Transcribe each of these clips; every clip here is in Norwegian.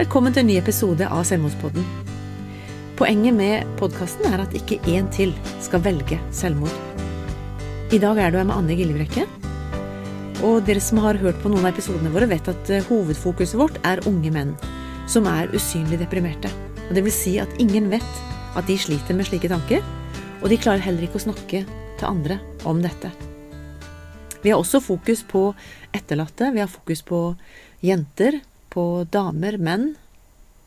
Velkommen til en ny episode av Selvmordspodden. Poenget med podkasten er at ikke én til skal velge selvmord. I dag er du her med Anne Gillebrekke. Og dere som har hørt på noen av episodene våre, vet at eh, hovedfokuset vårt er unge menn som er usynlig deprimerte. Og det vil si at ingen vet at de sliter med slike tanker, og de klarer heller ikke å snakke til andre om dette. Vi har også fokus på etterlatte, vi har fokus på jenter, på damer, menn.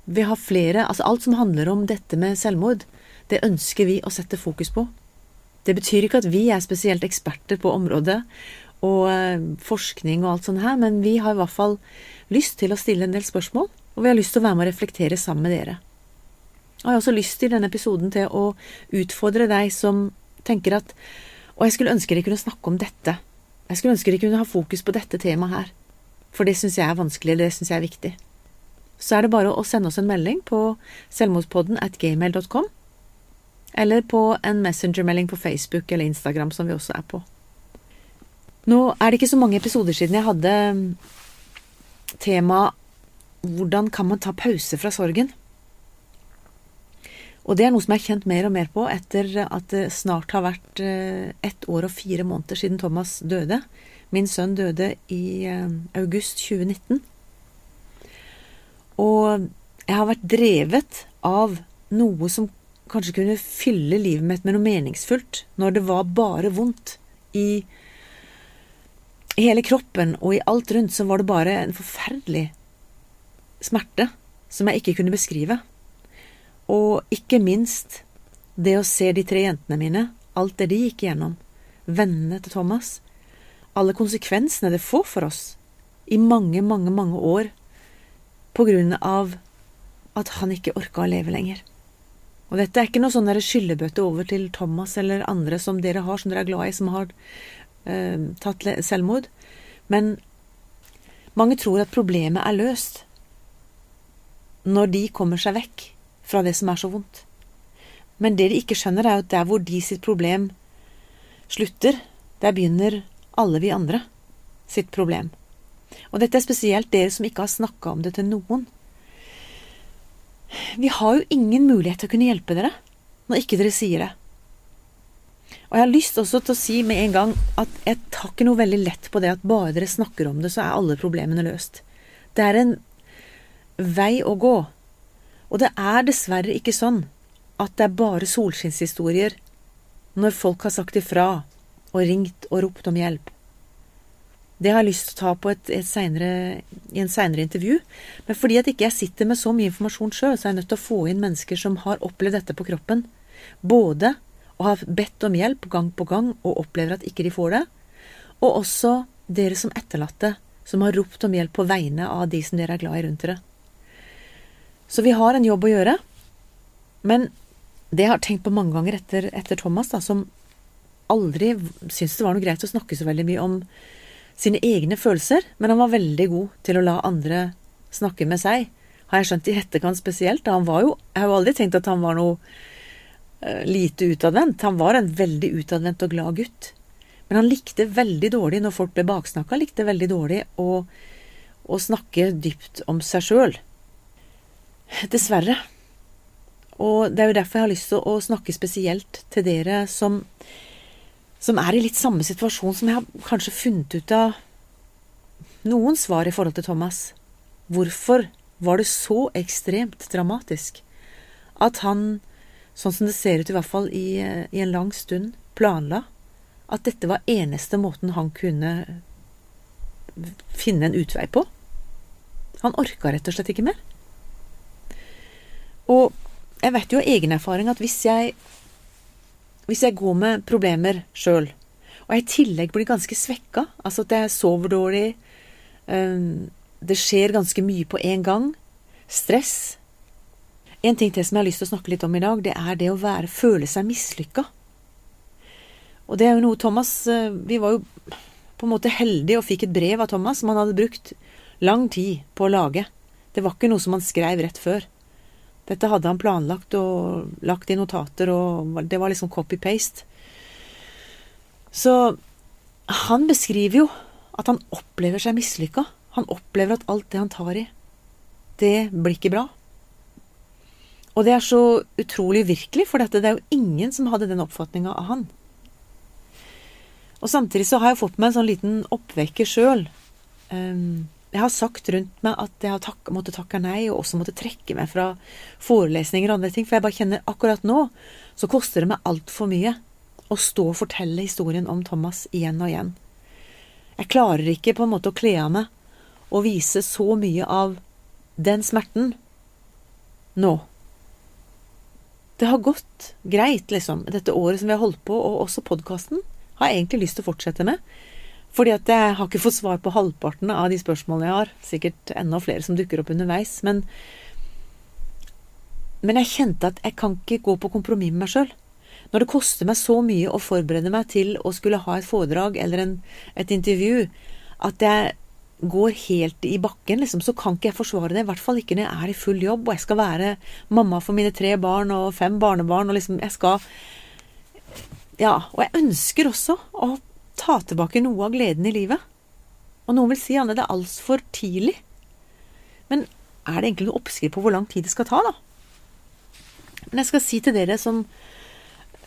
Vi har flere Altså alt som handler om dette med selvmord, det ønsker vi å sette fokus på. Det betyr ikke at vi er spesielt eksperter på området og eh, forskning og alt sånt her, men vi har i hvert fall lyst til å stille en del spørsmål, og vi har lyst til å være med og reflektere sammen med dere. Og jeg har også lyst til denne episoden til å utfordre deg som tenker at Og jeg skulle ønske de kunne snakke om dette. Jeg skulle ønske de kunne ha fokus på dette temaet her. For det syns jeg er vanskelig, det syns jeg er viktig. Så er det bare å sende oss en melding på selvmordspodden at gmail.com. Eller på en messengermelding på Facebook eller Instagram, som vi også er på. Nå er det ikke så mange episoder siden jeg hadde tema Hvordan kan man ta pause fra sorgen? Og det er noe som jeg har kjent mer og mer på etter at det snart har vært eh, ett år og fire måneder siden Thomas døde. Min sønn døde i eh, august 2019. Og jeg har vært drevet av noe som kanskje kunne fylle livet mitt med noe meningsfullt, når det var bare vondt i hele kroppen og i alt rundt, så var det bare en forferdelig smerte som jeg ikke kunne beskrive. Og ikke minst det å se de tre jentene mine, alt det de gikk igjennom, vennene til Thomas, alle konsekvensene det får for oss i mange, mange, mange år på grunn av at han ikke orka å leve lenger. Og dette er ikke noe sånn skyllebøtte over til Thomas eller andre som dere har, som dere er glad i, som har eh, tatt selvmord. Men mange tror at problemet er løst når de kommer seg vekk fra det som er så vondt. Men det de ikke skjønner, er at der hvor de sitt problem slutter, der begynner alle vi andre sitt problem. Og dette er spesielt dere som ikke har snakka om det til noen. Vi har jo ingen mulighet til å kunne hjelpe dere når ikke dere sier det. Og jeg har lyst også til å si med en gang at jeg tar ikke noe veldig lett på det at bare dere snakker om det, så er alle problemene løst. Det er en vei å gå. Og det er dessverre ikke sånn at det er bare solskinnshistorier når folk har sagt ifra og ringt og ropt om hjelp. Det har jeg lyst til å ta på et, et senere, i en seinere intervju. Men fordi at ikke jeg sitter med så mye informasjon sjøl, så er jeg nødt til å få inn mennesker som har opplevd dette på kroppen. Både å ha bedt om hjelp gang på gang og opplever at ikke de får det, og også dere som etterlatte, som har ropt om hjelp på vegne av de som dere er glad i rundt dere. Så vi har en jobb å gjøre. Men det jeg har tenkt på mange ganger etter, etter Thomas, da, som aldri syntes det var noe greit å snakke så veldig mye om sine egne følelser, men han var veldig god til å la andre snakke med seg, har jeg skjønt i etterkant spesielt. Han var jo Jeg har jo aldri tenkt at han var noe uh, lite utadvendt. Han var en veldig utadvendt og glad gutt. Men han likte veldig dårlig, når folk ble baksnakka, likte veldig dårlig å, å snakke dypt om seg sjøl. Dessverre. Og det er jo derfor jeg har lyst til å snakke spesielt til dere som, som er i litt samme situasjon som jeg har kanskje funnet ut av noen svar i forhold til Thomas. Hvorfor var det så ekstremt dramatisk at han, sånn som det ser ut i hvert fall i, i en lang stund, planla at dette var eneste måten han kunne finne en utvei på? Han orka rett og slett ikke mer. Og jeg vet jo av egen erfaring at hvis jeg hvis jeg går med problemer sjøl, og jeg i tillegg blir ganske svekka, altså at jeg sover dårlig, um, det skjer ganske mye på en gang, stress En ting til som jeg har lyst til å snakke litt om i dag, det er det å være, føle seg mislykka. Og det er jo noe Thomas eh, Vi var jo på en måte heldige og fikk et brev av Thomas som han hadde brukt lang tid på å lage. Det var ikke noe som han skrev rett før. Dette hadde han planlagt og lagt i notater, og det var liksom copy-paste. Så han beskriver jo at han opplever seg mislykka. Han opplever at alt det han tar i, det blir ikke bra. Og det er så utrolig virkelig, for det er jo ingen som hadde den oppfatninga av han. Og samtidig så har jeg fått meg en sånn liten oppvekker sjøl. Um, jeg har sagt rundt meg at jeg tak måtte takke nei, og også måtte trekke meg fra forelesninger og andre ting, for jeg bare kjenner akkurat nå så koster det meg altfor mye å stå og fortelle historien om Thomas igjen og igjen. Jeg klarer ikke på en måte å kle av meg og vise så mye av den smerten nå. Det har gått greit, liksom, dette året som vi har holdt på, og også podkasten har jeg egentlig lyst til å fortsette med. Fordi at jeg har ikke fått svar på halvparten av de spørsmålene jeg har. Sikkert enda flere som dukker opp underveis. Men, men jeg kjente at jeg kan ikke gå på kompromiss med meg sjøl. Når det koster meg så mye å forberede meg til å skulle ha et foredrag eller en, et intervju, at jeg går helt i bakken, liksom, så kan ikke jeg forsvare det. I hvert fall ikke når jeg er i full jobb og jeg skal være mamma for mine tre barn og fem barnebarn. og liksom, jeg skal Ja, og jeg ønsker også å ta tilbake noe av gleden i livet. Og noen vil si Anne, det er altfor tidlig. Men er det egentlig noen oppskrift på hvor lang tid det skal ta, da? Men jeg skal si til dere som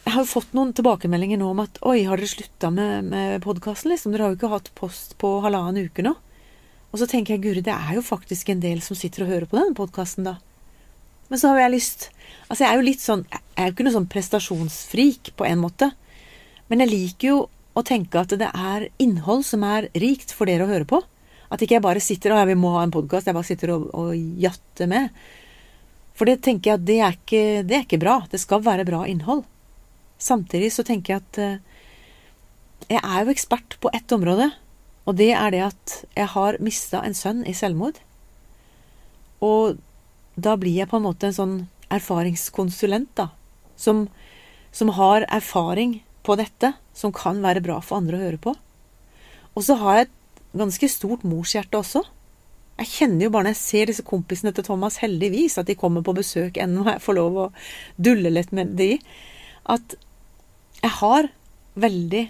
jeg har fått noen tilbakemeldinger nå om at oi, har dere slutta med, med podkasten, liksom? Dere har jo ikke hatt post på halvannen uke nå. Og så tenker jeg, guri, det er jo faktisk en del som sitter og hører på denne podkasten, da. Men så har jeg lyst Altså, jeg er jo litt sånn Jeg er jo ikke noe sånn prestasjonsfrik, på en måte. Men jeg liker jo å tenke at det er innhold som er rikt for dere å høre på. At ikke jeg bare sitter og vi må ha en podkast, jeg bare sitter og, og jatter med. For det tenker jeg at det er, ikke, det er ikke bra. Det skal være bra innhold. Samtidig så tenker jeg at eh, jeg er jo ekspert på ett område, og det er det at jeg har mista en sønn i selvmord. Og da blir jeg på en måte en sånn erfaringskonsulent, da, som, som har erfaring på dette, som kan være bra for andre å høre på. Og så har jeg et ganske stort morshjerte også. Jeg kjenner jo bare når jeg ser disse kompisene til Thomas, heldigvis, at de kommer på besøk ennå, og jeg får lov å dulle litt med de, at jeg har veldig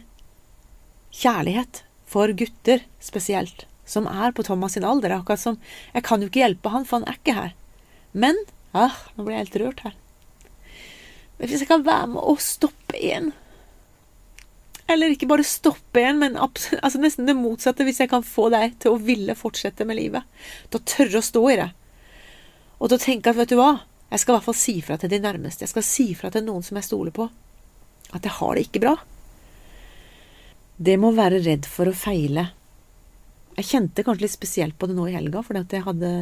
kjærlighet for gutter spesielt, som er på Thomas sin alder. Akkurat som Jeg kan jo ikke hjelpe han, for han er ikke her. Men ah, Nå blir jeg helt rørt her. Men hvis jeg kan være med å stoppe en Eller ikke bare stoppe igjen, men altså nesten det motsatte. Hvis jeg kan få deg til å ville fortsette med livet. Til å tørre å stå i det. Og til å tenke at vet du hva, jeg skal i hvert fall si fra til de nærmeste. Jeg skal si fra til noen som jeg stoler på at jeg har det ikke bra. Det må være redd for å feile. Jeg kjente kanskje litt spesielt på det nå i helga, fordi at jeg hadde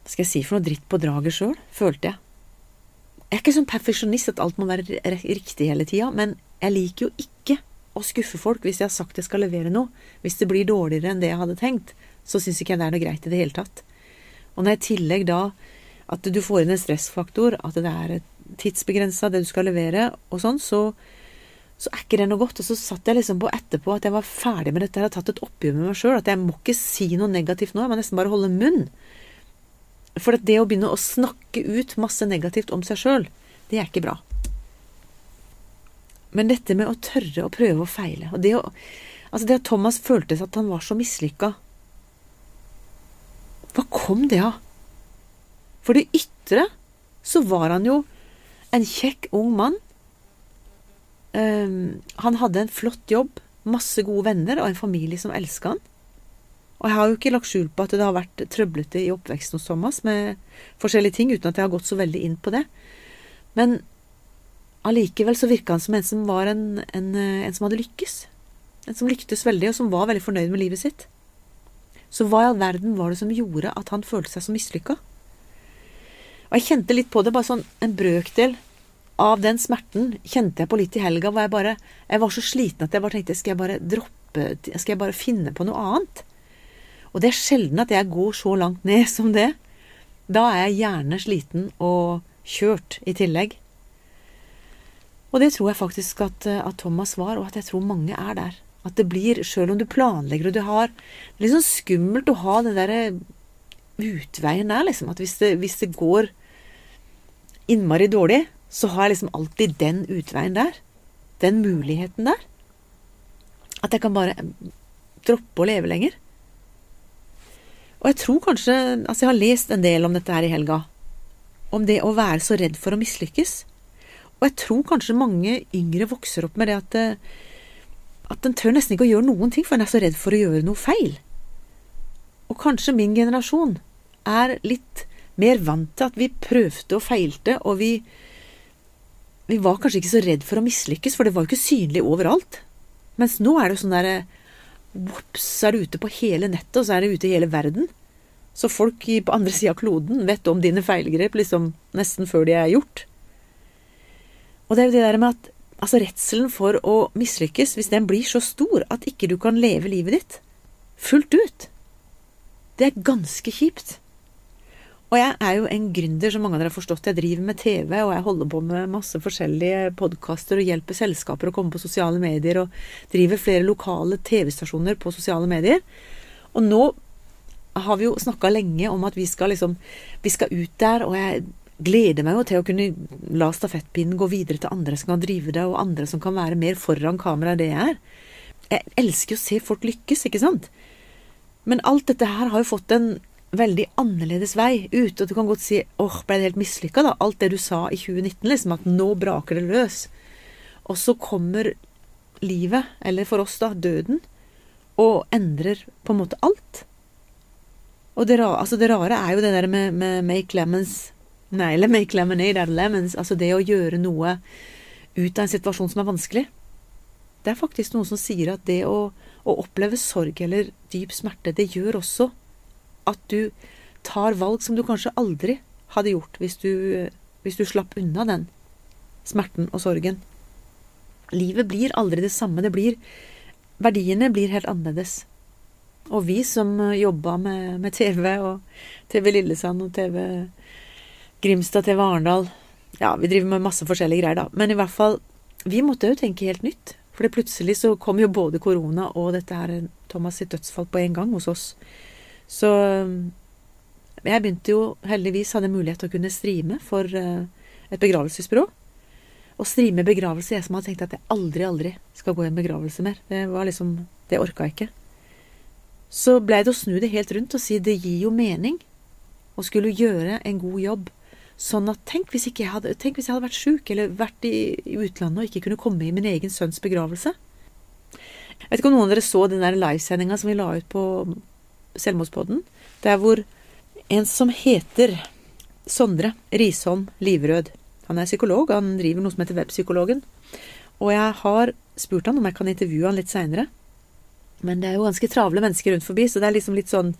Hva skal jeg si for noe dritt på draget sjøl, følte jeg. Jeg er ikke sånn perfeksjonist at alt må være riktig hele tida, men jeg liker jo ikke å skuffe folk hvis jeg har sagt jeg skal levere noe. Hvis det blir dårligere enn det jeg hadde tenkt, så syns ikke jeg det er noe greit i det hele tatt. Og når jeg i tillegg da at du får inn en stressfaktor, at det er tidsbegrensa, det du skal levere, og sånn, så, så er ikke det noe godt. Og så satt jeg liksom på etterpå at jeg var ferdig med dette, jeg har tatt et oppgjør med meg sjøl, at jeg må ikke si noe negativt nå, jeg må nesten bare holde munn. For det å begynne å snakke ut masse negativt om seg sjøl, det er ikke bra. Men dette med å tørre å prøve å feile, og det, å, altså det at Thomas følte at han var så mislykka Hva kom det av? For det ytre så var han jo en kjekk, ung mann. Um, han hadde en flott jobb, masse gode venner og en familie som elska han. Og jeg har jo ikke lagt skjul på at det har vært trøblete i oppveksten hos Thomas med forskjellige ting, uten at jeg har gått så veldig inn på det. Men allikevel så virka han som en som var en, en, en som hadde lykkes. En som lyktes veldig, og som var veldig fornøyd med livet sitt. Så hva i all verden var det som gjorde at han følte seg så mislykka? Og jeg kjente litt på det, bare sånn en brøkdel av den smerten kjente jeg på litt i helga, hvor jeg bare Jeg var så sliten at jeg bare tenkte skal jeg bare droppe Skal jeg bare finne på noe annet? Og det er sjelden at jeg går så langt ned som det. Da er jeg gjerne sliten og kjørt i tillegg. Og det tror jeg faktisk at, at Thomas var, og at jeg tror mange er der. At det blir, sjøl om du planlegger og du har Det er litt sånn skummelt å ha den derre utveien der, liksom. At hvis det, hvis det går innmari dårlig, så har jeg liksom alltid den utveien der. Den muligheten der. At jeg kan bare droppe å leve lenger. Og jeg tror kanskje Altså, jeg har lest en del om dette her i helga. Om det å være så redd for å mislykkes. Og jeg tror kanskje mange yngre vokser opp med det at eh, at en tør nesten ikke å gjøre noen ting, for en er så redd for å gjøre noe feil. Og kanskje min generasjon er litt mer vant til at vi prøvde og feilte, og vi Vi var kanskje ikke så redd for å mislykkes, for det var jo ikke synlig overalt. Mens nå er det jo sånn derre Vops, så er det ute på hele nettet, og så er det ute i hele verden. Så folk på andre sida av kloden vet om dine feilgrep liksom nesten før de er gjort. Og det er jo det der med at altså redselen for å mislykkes, hvis den blir så stor at ikke du kan leve livet ditt fullt ut, det er ganske kjipt. Og jeg er jo en gründer, som mange av dere har forstått. Jeg driver med TV, og jeg holder på med masse forskjellige podkaster og hjelper selskaper å komme på sosiale medier, og driver flere lokale TV-stasjoner på sosiale medier. Og nå har vi jo snakka lenge om at vi skal liksom Vi skal ut der, og jeg gleder meg jo til å kunne la stafettpinnen gå videre til andre som kan drive det, og andre som kan være mer foran kamera enn det jeg er. Jeg elsker å se folk lykkes, ikke sant? Men alt dette her har jo fått en veldig annerledes vei ut. Og du kan godt si åh, ble det helt mislykka, da? Alt det du sa i 2019, liksom, at nå braker det løs. Og så kommer livet, eller for oss da, døden, og endrer på en måte alt. Og det, altså det rare er jo det der med, med make lemons Nei, eller make lemonade out of lemons. Altså det å gjøre noe ut av en situasjon som er vanskelig. Det er faktisk noen som sier at det å, å oppleve sorg eller dyp smerte, det gjør også at du tar valg som du kanskje aldri hadde gjort hvis du, hvis du slapp unna den smerten og sorgen. Livet blir aldri det samme. Det blir Verdiene blir helt annerledes. Og vi som jobba med, med, TV, og TV Lillesand og TV Grimstad, TV Arendal Ja, vi driver med masse forskjellige greier, da. Men i hvert fall, vi måtte jo tenke helt nytt. For plutselig så kom jo både korona og dette her Thomas sitt dødsfall på en gang hos oss. Så jeg begynte jo heldigvis hadde mulighet til å kunne streame for eh, et begravelsesbyrå. Å streame begravelse Jeg som hadde tenkt at jeg aldri, aldri skal gå i en begravelse mer. Det var liksom Det orka jeg ikke. Så blei det å snu det helt rundt og si det gir jo mening å skulle gjøre en god jobb. Sånn at tenk hvis, jeg hadde, tenk hvis jeg hadde vært sjuk eller vært i, i, utlandet og ikke kunne komme i min egen sønns begravelse. Jeg vet ikke om noen av dere så den der livesendinga som vi la ut på Selvmordspodden. Der hvor en som heter Sondre Risholm Livrød Han er psykolog, han driver noe som heter Webpsykologen. Og jeg har spurt han om jeg kan intervjue han litt seinere. Men det er jo ganske travle mennesker rundt forbi, så det er liksom litt sånn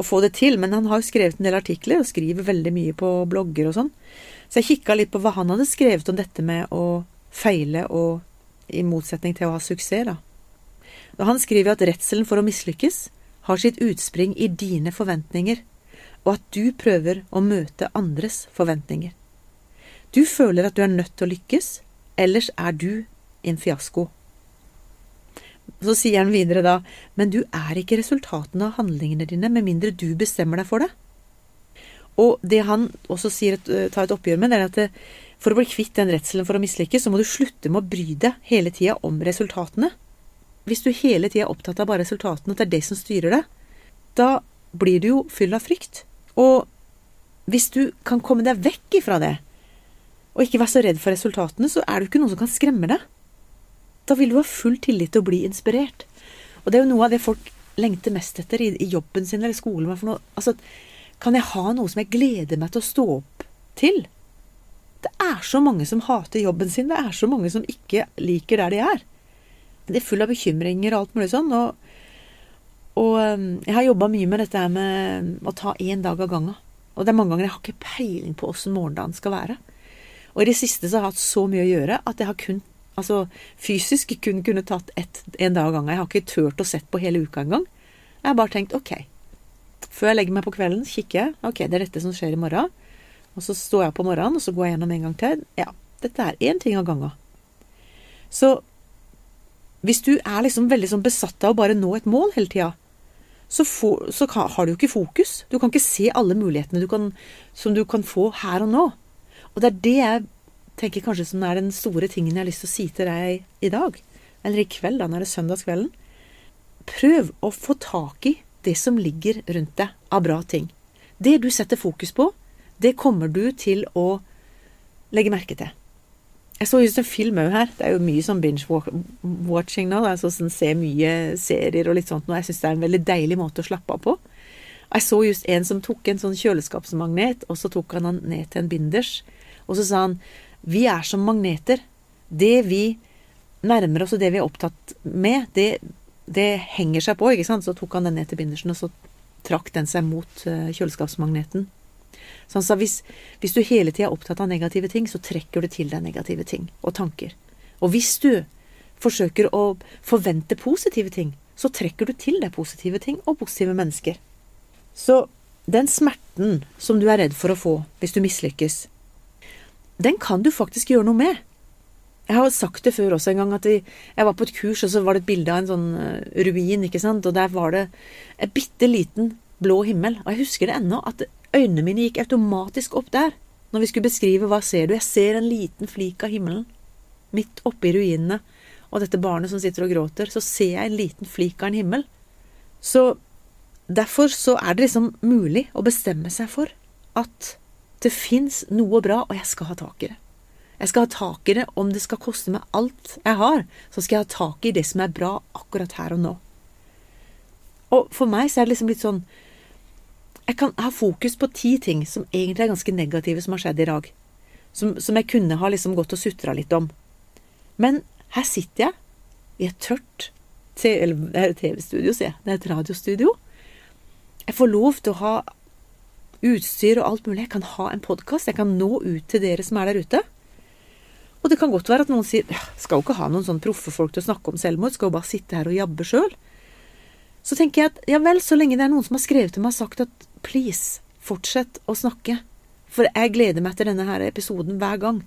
å få det til. Men han har jo skrevet en del artikler, og skriver veldig mye på blogger og sånn. Så jeg kikka litt på hva han hadde skrevet om dette med å feile og i motsetning til å ha suksess, da. Og han skriver at redselen for å mislykkes har sitt utspring i dine forventninger, og at du prøver å møte andres forventninger. Du føler at du er nødt til å lykkes, ellers er du en fiasko. Så sier han videre da, men du er ikke resultatene av handlingene dine med mindre du bestemmer deg for det. Og det han også sier, eh, tar et oppgjør med, det er at eh, for å bli kvitt den redselen for å mislykkes, så må du slutte med å bry deg hele tida om resultatene. Hvis du hele tida er opptatt av bare resultatene, at det er det som styrer det, da blir du jo full av frykt. Og hvis du kan komme deg vekk ifra det, og ikke være så redd for resultatene, så er det jo ikke noen som kan skremme deg. Da vil du ha full tillit til å bli inspirert. Og det er jo noe av det folk lengter mest etter i, i jobben sin eller skolen. Altså, kan jeg ha noe som jeg gleder meg til å stå opp til? Det er så mange som hater jobben sin. Det er så mange som ikke liker der de er. Det er full av bekymringer og alt mulig sånn. Og, og um, jeg har jobba mye med dette med å ta én dag av gangen. Og det er mange ganger jeg har ikke peiling på åssen morgendagen skal være. Og i det siste så har jeg hatt så mye å gjøre at jeg har kun altså fysisk kun kunne tatt ett, en dag av gangen. Jeg har ikke turt å sett på hele uka engang. Jeg har bare tenkt ok. Før jeg legger meg på kvelden, kikker jeg. Ok, det er dette som skjer i morgen. Og så står jeg på morgenen, og så går jeg gjennom en gang til. Ja, dette er én ting av gangen. Så hvis du er liksom veldig sånn besatt av å bare nå et mål hele tida, så, for, så kan, har du jo ikke fokus. Du kan ikke se alle mulighetene du kan, som du kan få her og nå. Og det er det jeg tenker kanskje som er den store tingen jeg har lyst til å si til deg i dag. Eller i kveld, da, når det er søndagskvelden. Prøv å få tak i det som ligger rundt deg av bra ting. Det du setter fokus på, det kommer du til å legge merke til. Jeg så just en film òg her. Det er jo mye sånn binge-watching nå. Altså sånn, Se mye serier og litt sånt nå. Jeg syns det er en veldig deilig måte å slappe av på. Jeg så just en som tok en sånn kjøleskapsmagnet, og så tok han den ned til en binders. Og så sa han vi er som magneter. Det vi nærmer oss, og det vi er opptatt med, det, det henger seg på. ikke sant? Så tok han den ned til bindersen, og så trakk den seg mot eh, kjøleskapsmagneten. Så han sa hvis, hvis du hele tida er opptatt av negative ting, så trekker du til deg negative ting og tanker. Og hvis du forsøker å forvente positive ting, så trekker du til deg positive ting og positive mennesker. Så den smerten som du er redd for å få hvis du mislykkes, den kan du faktisk gjøre noe med. Jeg har sagt det før også en gang, at jeg var på et kurs, og så var det et bilde av en sånn eh, ruin, ikke sant, og der var det en bitte liten blå himmel. Og jeg husker det ennå, at øynene mine gikk automatisk opp der. Når vi skulle beskrive hva ser du, jeg ser en liten flik av himmelen. Midt oppe i ruinene. Og dette barnet som sitter og gråter. Så ser jeg en liten flik av en himmel. Så derfor så er det liksom mulig å bestemme seg for at det fins noe bra, og jeg skal ha tak i det. Jeg skal ha tak i det om det skal koste meg alt jeg har. Så skal jeg ha tak i det som er bra akkurat her og nå. Og for meg så er det liksom litt sånn Jeg kan ha fokus på ti ting som egentlig er ganske negative som har skjedd i dag. Som, som jeg kunne ha liksom gått og sutra litt om. Men her sitter jeg i et tørt TV-studio, sier jeg. Det er et radiostudio. Jeg får lov til å ha utstyr og alt mulig. Jeg kan ha en podkast. Jeg kan nå ut til dere som er der ute. Og det kan godt være at noen sier skal jo ikke ha noen sånn proffe folk til å snakke om selvmord, skal jo bare sitte her og jabbe sjøl. Så tenker jeg at ja vel, så lenge det er noen som har skrevet til meg og sagt at please, fortsett å snakke. For jeg gleder meg til denne her episoden hver gang.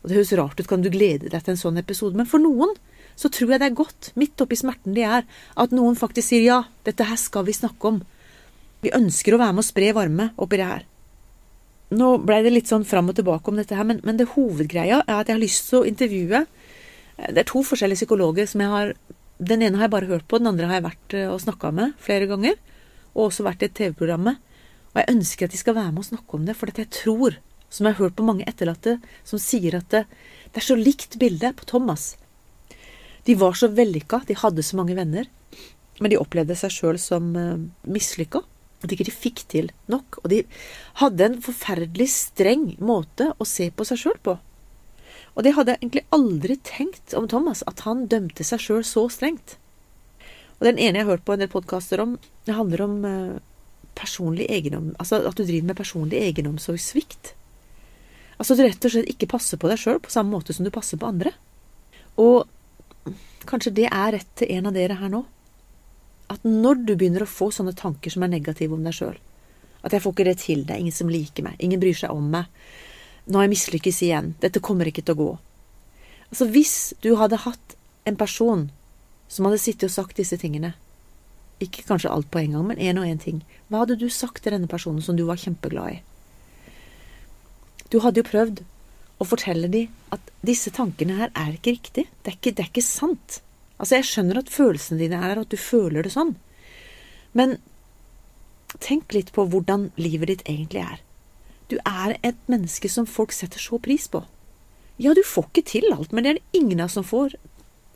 Og det høres rart ut, kan du glede deg til en sånn episode? Men for noen så tror jeg det er godt, midt oppi smerten de er, at noen faktisk sier ja, dette her skal vi snakke om. Vi ønsker å være med og spre varme oppi det her. Nå blei det litt sånn fram og tilbake om dette her, men, men, det hovedgreia er at jeg har lyst til å intervjue eh, Det er to forskjellige psykologer som jeg har Den ene har jeg bare hørt på, den andre har jeg vært eh, og snakka med flere ganger. Og også vært i et TV-program med. Og jeg ønsker at de skal være med og snakke om det, for jeg tror, som jeg har hørt på mange etterlatte, som sier at det, det er så likt bildet på Thomas. De var så vellykka, de hadde så mange venner, men de opplevde seg sjøl som uh, mislykka. At ikke de fikk til nok. Og de hadde en forferdelig streng måte å se på seg sjøl på. Og det hadde jeg egentlig aldri tenkt om Thomas, at han dømte seg sjøl så strengt. Og den ene jeg har hørt på en del podkaster om, det handler om uh, personlig egenom... Altså at du driver med personlig egenomsorgssvikt. Altså at du rett og slett ikke passer på deg sjøl på samme måte som du passer på andre. Og kanskje det er rett til en av dere her nå at når du begynner å få sånne tanker som er negative om deg sjøl, at jeg får ikke det til, er ingen som liker meg, ingen bryr seg om meg, nå har jeg mislykkes igjen, dette kommer ikke til å gå. Altså, hvis du hadde hatt en person som hadde sittet og sagt disse tingene, ikke kanskje alt på en gang, men én og én ting, hva hadde du sagt til denne personen som du var kjempeglad i? Du hadde jo prøvd å fortelle dem at disse tankene her er ikke riktig, det er ikke, det er ikke sant. Altså, jeg skjønner at følelsene dine er at du føler det sånn. Men tenk litt på hvordan livet ditt egentlig er. Du er et menneske som folk setter så pris på. Ja, du får ikke til alt, men det er det ingen av oss som får.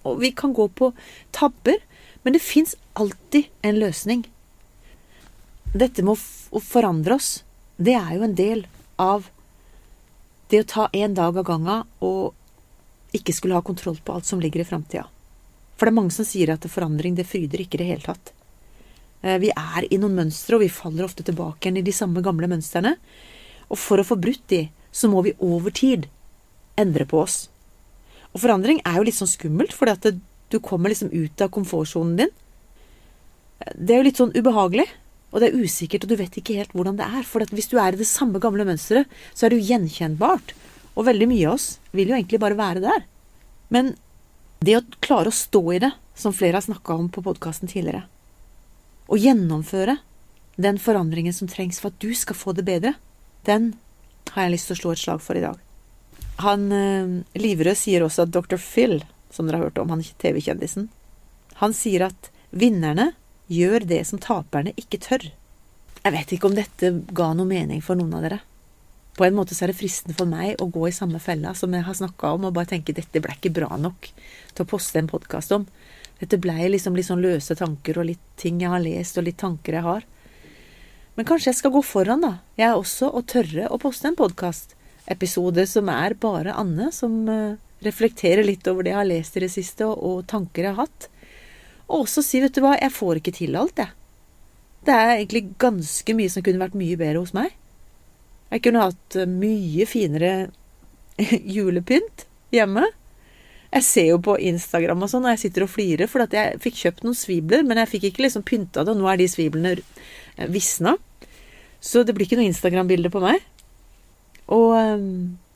Og vi kan gå på tabber, men det fins alltid en løsning. Dette med å forandre oss, det er jo en del av det å ta en dag av gangen og ikke skulle ha kontroll på alt som ligger i framtida. For det er mange som sier at forandring det fryder ikke i det hele tatt. Eh, vi er i noen mønstre, og vi faller ofte tilbake igjen i de samme gamle mønstrene. Og for å få brutt de, så må vi over tid endre på oss. Og forandring er jo litt sånn skummelt, fordi at du kommer liksom ut av komfortsonen din. Det er jo litt sånn ubehagelig, og det er usikkert, og du vet ikke helt hvordan det er. For hvis du er i det samme gamle mønsteret, så er det jo gjenkjennbart. Og veldig mye av oss vil jo egentlig bare være der. Men det å klare å stå i det, som flere har snakka om på podkasten tidligere, og gjennomføre den forandringen som trengs for at du skal få det bedre, den har jeg lyst til å slå et slag for i dag. Han eh, Livrød sier også at Dr. Phil, som dere har hørt om, han TV-kjendisen, han sier at vinnerne gjør det som taperne ikke tør. Jeg vet ikke om dette ga noe mening for noen av dere. På en måte så er det fristende for meg å gå i samme fella som jeg har snakka om, og bare tenke dette ble ikke bra nok til å poste en podkast om. Dette blei liksom litt sånn løse tanker og litt ting jeg har lest, og litt tanker jeg har. Men kanskje jeg skal gå foran, da, jeg også, og tørre å poste en podkastepisode som er bare Anne, som uh, reflekterer litt over det jeg har lest i det siste, og, tanker jeg har hatt. Og også si, vet du hva, jeg får ikke til alt, jeg. Det er egentlig ganske mye som kunne vært mye bedre hos meg. Jeg kunne hatt eh, mye finere julepynt hjemme. Jeg ser jo på Instagram og sånn, og jeg sitter og flirer, for at jeg fikk kjøpt noen svibler, men jeg fikk ikke liksom pynta det, og nå er de sviblene eh, visna. Så det blir ikke noe Instagram-bilde på meg. Og eh,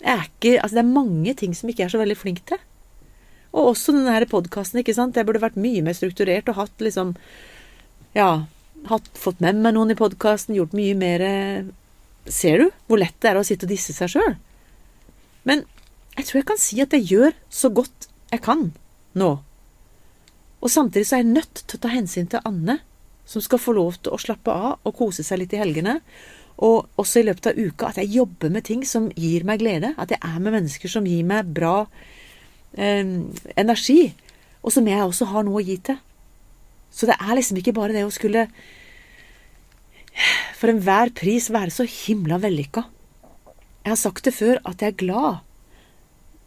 jeg er ikke Altså, det er mange ting som ikke er så veldig flink til. Og også denne podkasten, ikke sant. Jeg burde vært mye mer strukturert og hatt liksom Ja, hatt, fått med meg noen i podkasten, gjort mye mer Ser du hvor lett det er å sitte og disse seg sjøl? Men jeg tror jeg kan si at jeg gjør så godt jeg kan nå. Og samtidig så er jeg nødt til å ta hensyn til Anne, som skal få lov til å slappe av og kose seg litt i helgene. Og også i løpet av uka at jeg jobber med ting som gir meg glede. At jeg er med mennesker som gir meg bra eh, energi. Og som jeg også har noe å gi til. Så det er liksom ikke bare det å skulle for enhver pris være så himla vellykka. Jeg har sagt det før at jeg er glad.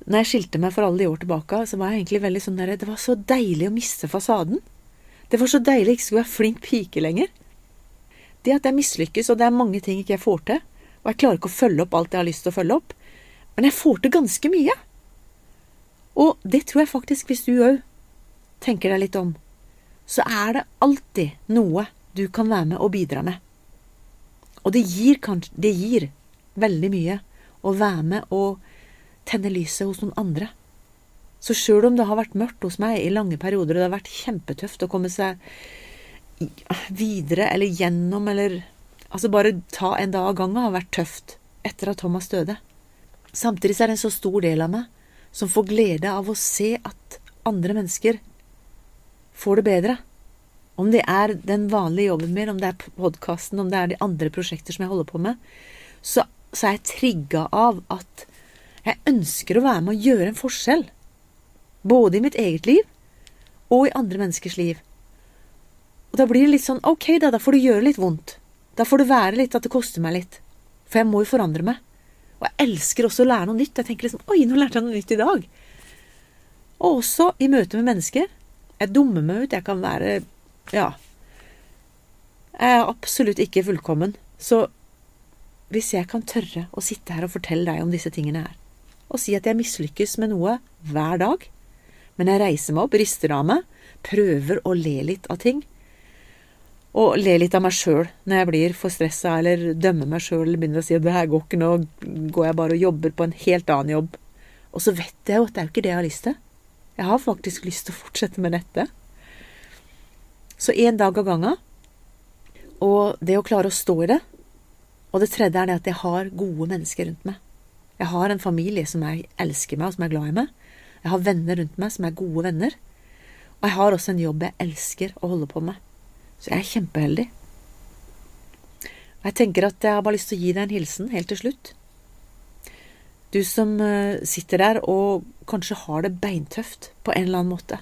Når jeg skilte meg for alle de år tilbake, så var jeg egentlig veldig sånn der Det var så deilig å miste fasaden. Det var så deilig jeg ikke skulle være flink pike lenger. Det at jeg mislykkes, og det er mange ting ikke jeg får til, og jeg klarer ikke å følge opp alt jeg har lyst til å følge opp, men jeg får til ganske mye. Og det tror jeg faktisk, hvis du òg tenker deg litt om, så er det alltid noe du kan være med og bidra med. Og det gir, det gir veldig mye å være med og tenne lyset hos noen andre. Så sjøl om det har vært mørkt hos meg i lange perioder, og det har vært kjempetøft å komme seg videre eller gjennom eller Altså, bare ta en dag av gangen har vært tøft etter at Thomas døde. Samtidig er det en så stor del av meg som får glede av å se at andre mennesker får det bedre. Om det er den vanlige jobben min, om det er podkasten, om det er de andre prosjekter som jeg holder på med, så, så er jeg trigga av at jeg ønsker å være med å gjøre en forskjell. Både i mitt eget liv og i andre menneskers liv. Og da blir det litt sånn ok, da, da får det gjøre litt vondt. Da får det være litt at det koster meg litt. For jeg må jo forandre meg. Og jeg elsker også å lære noe nytt. Jeg tenker liksom oi, nå lærte jeg noe nytt i dag. Og også i møte med mennesker. Jeg dummer meg ut. Jeg kan være ja. Jeg er absolutt ikke fullkommen, så hvis jeg kan tørre å sitte her og fortelle deg om disse tingene her, og si at jeg mislykkes med noe hver dag, men jeg reiser meg opp, rister av meg, prøver å le litt av ting, og le litt av meg sjøl når jeg blir for stressa eller dømmer meg sjøl eller begynner å si at det her går ikke, nå går jeg bare og jobber på en helt annen jobb. Og så vet jeg jo at det er jo ikke det jeg har lyst til. Jeg har faktisk lyst til å fortsette med dette. Så én dag av gangen. Og det å klare å stå i det. Og det tredje er det at jeg har gode mennesker rundt meg. Jeg har en familie som jeg elsker meg, og som er glad i meg. Jeg har venner rundt meg som er gode venner. Og jeg har også en jobb jeg elsker å holde på med. Så jeg er kjempeheldig. Og jeg tenker at jeg har bare lyst til å gi deg en hilsen helt til slutt. Du som eh, sitter der og kanskje har det beintøft på en eller annen måte.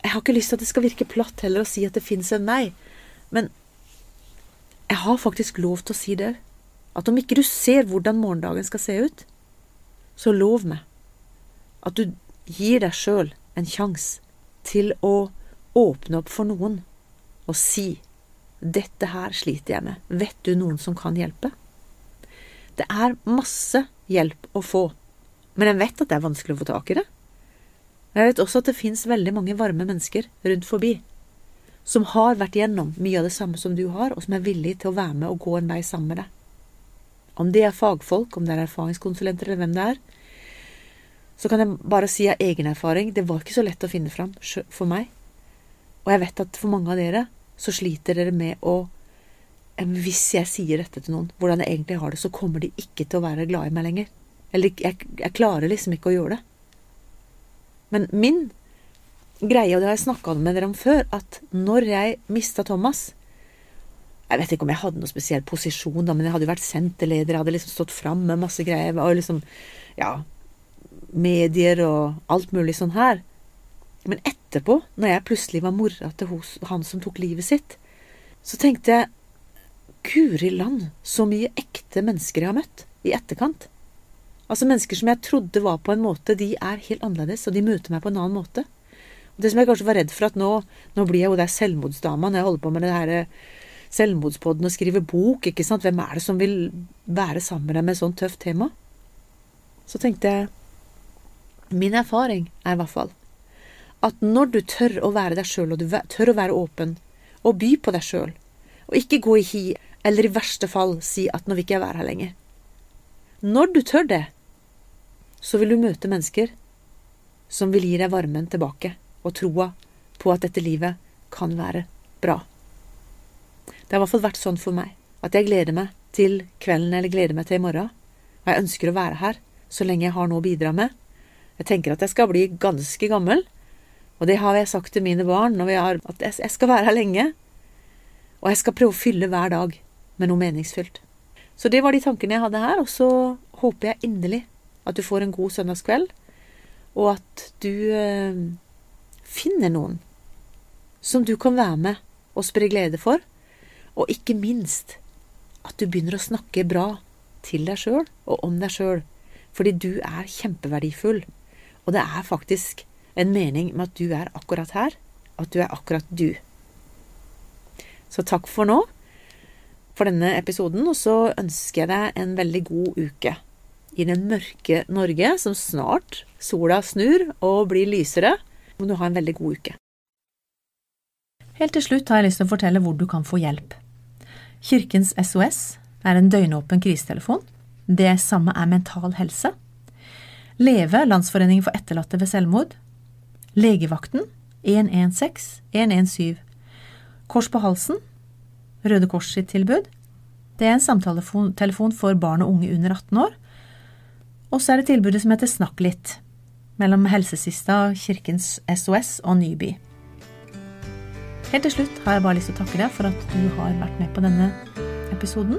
Jeg har ikke lyst til at det skal virke platt heller å si at det fins en meg, men jeg har faktisk lov til å si det. At om ikke du ser hvordan morgendagen skal se ut, så lov meg at du gir deg sjøl en sjanse til å åpne opp for noen og si dette her sliter jeg med, vet du noen som kan hjelpe? Det er masse hjelp å få, men jeg vet at det er vanskelig å få tak i det. Jeg vet også at det fins veldig mange varme mennesker rundt forbi som har vært gjennom mye av det samme som du har, og som er villig til å være med og gå en vei sammen med deg. Om det er fagfolk, om det er erfaringskonsulenter eller hvem det er, så kan jeg bare si av egen erfaring det var ikke så lett å finne fram for meg. Og jeg vet at for mange av dere så sliter dere med å Hvis jeg sier dette til noen, hvordan jeg egentlig har det, så kommer de ikke til å være glad i meg lenger. Eller jeg, jeg klarer liksom ikke å gjøre det. Men min greie, og det har jeg snakka med dere om før, at når jeg mista Thomas Jeg vet ikke om jeg hadde noen spesiell posisjon, da, men jeg hadde jo vært senterleder, jeg hadde liksom stått fram med masse greier, og liksom Ja, medier og alt mulig sånn her. Men etterpå, når jeg plutselig var mora til han som tok livet sitt, så tenkte jeg Guri land, så mye ekte mennesker jeg har møtt i etterkant. Altså Mennesker som jeg trodde var på en måte, de er helt annerledes, og de møter meg på en annen måte. Og Det som jeg kanskje var redd for at nå, nå blir jeg jo der selvmordsdama når jeg holder på med det her eh, selvmordspodden og skriver bok, ikke sant. Hvem er det som vil være sammen med deg med et sånt tøft tema? Så tenkte jeg Min erfaring er i hvert fall at når du tør å være deg sjøl, og du tør å være åpen, og by på deg sjøl, og ikke gå i hi, eller i verste fall si at nå vil ikke jeg være her lenger. Når du tør det, så vil du møte mennesker som vil gi deg varmen tilbake og troa på at dette livet kan være bra. Det har i hvert fall vært sånn for meg at jeg gleder meg til kvelden eller gleder meg til i morgen. Og jeg ønsker å være her så lenge jeg har noe å bidra med. Jeg tenker at jeg skal bli ganske gammel, og det har jeg sagt til mine barn har, at jeg skal være her lenge. Og jeg skal prøve å fylle hver dag med noe meningsfylt. Så det var de tankene jeg hadde her, og så håper jeg inderlig at du får en god søndagskveld, og at du øh, finner noen som du kan være med og spre glede for, og ikke minst at du begynner å snakke bra til deg sjøl og om deg sjøl, fordi du er kjempeverdifull, og det er faktisk en mening med at du er akkurat her, at du er akkurat du. Så takk for nå, for denne episoden, og så ønsker jeg deg en veldig god uke i den mørke Norge, som snart sola snur og blir lysere. Må du ha en veldig god uke. Helt til slutt har jeg lyst til å fortelle hvor du kan få hjelp. Kirkens SOS er en døgnåpen krisetelefon. Det samme er Mental Helse. Leve, Landsforeningen for etterlatte ved selvmord. Legevakten 116 117. Kors på halsen, Røde Kors sitt tilbud. Det er en samtaletelefon for barn og unge under 18 år. Og så er det tilbudet som heter Snakk litt, mellom Helsesista, Kirkens SOS og Nyby. Helt til slutt har jeg bare lyst til å takke deg for at du har vært med på denne episoden,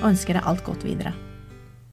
og ønsker deg alt godt videre.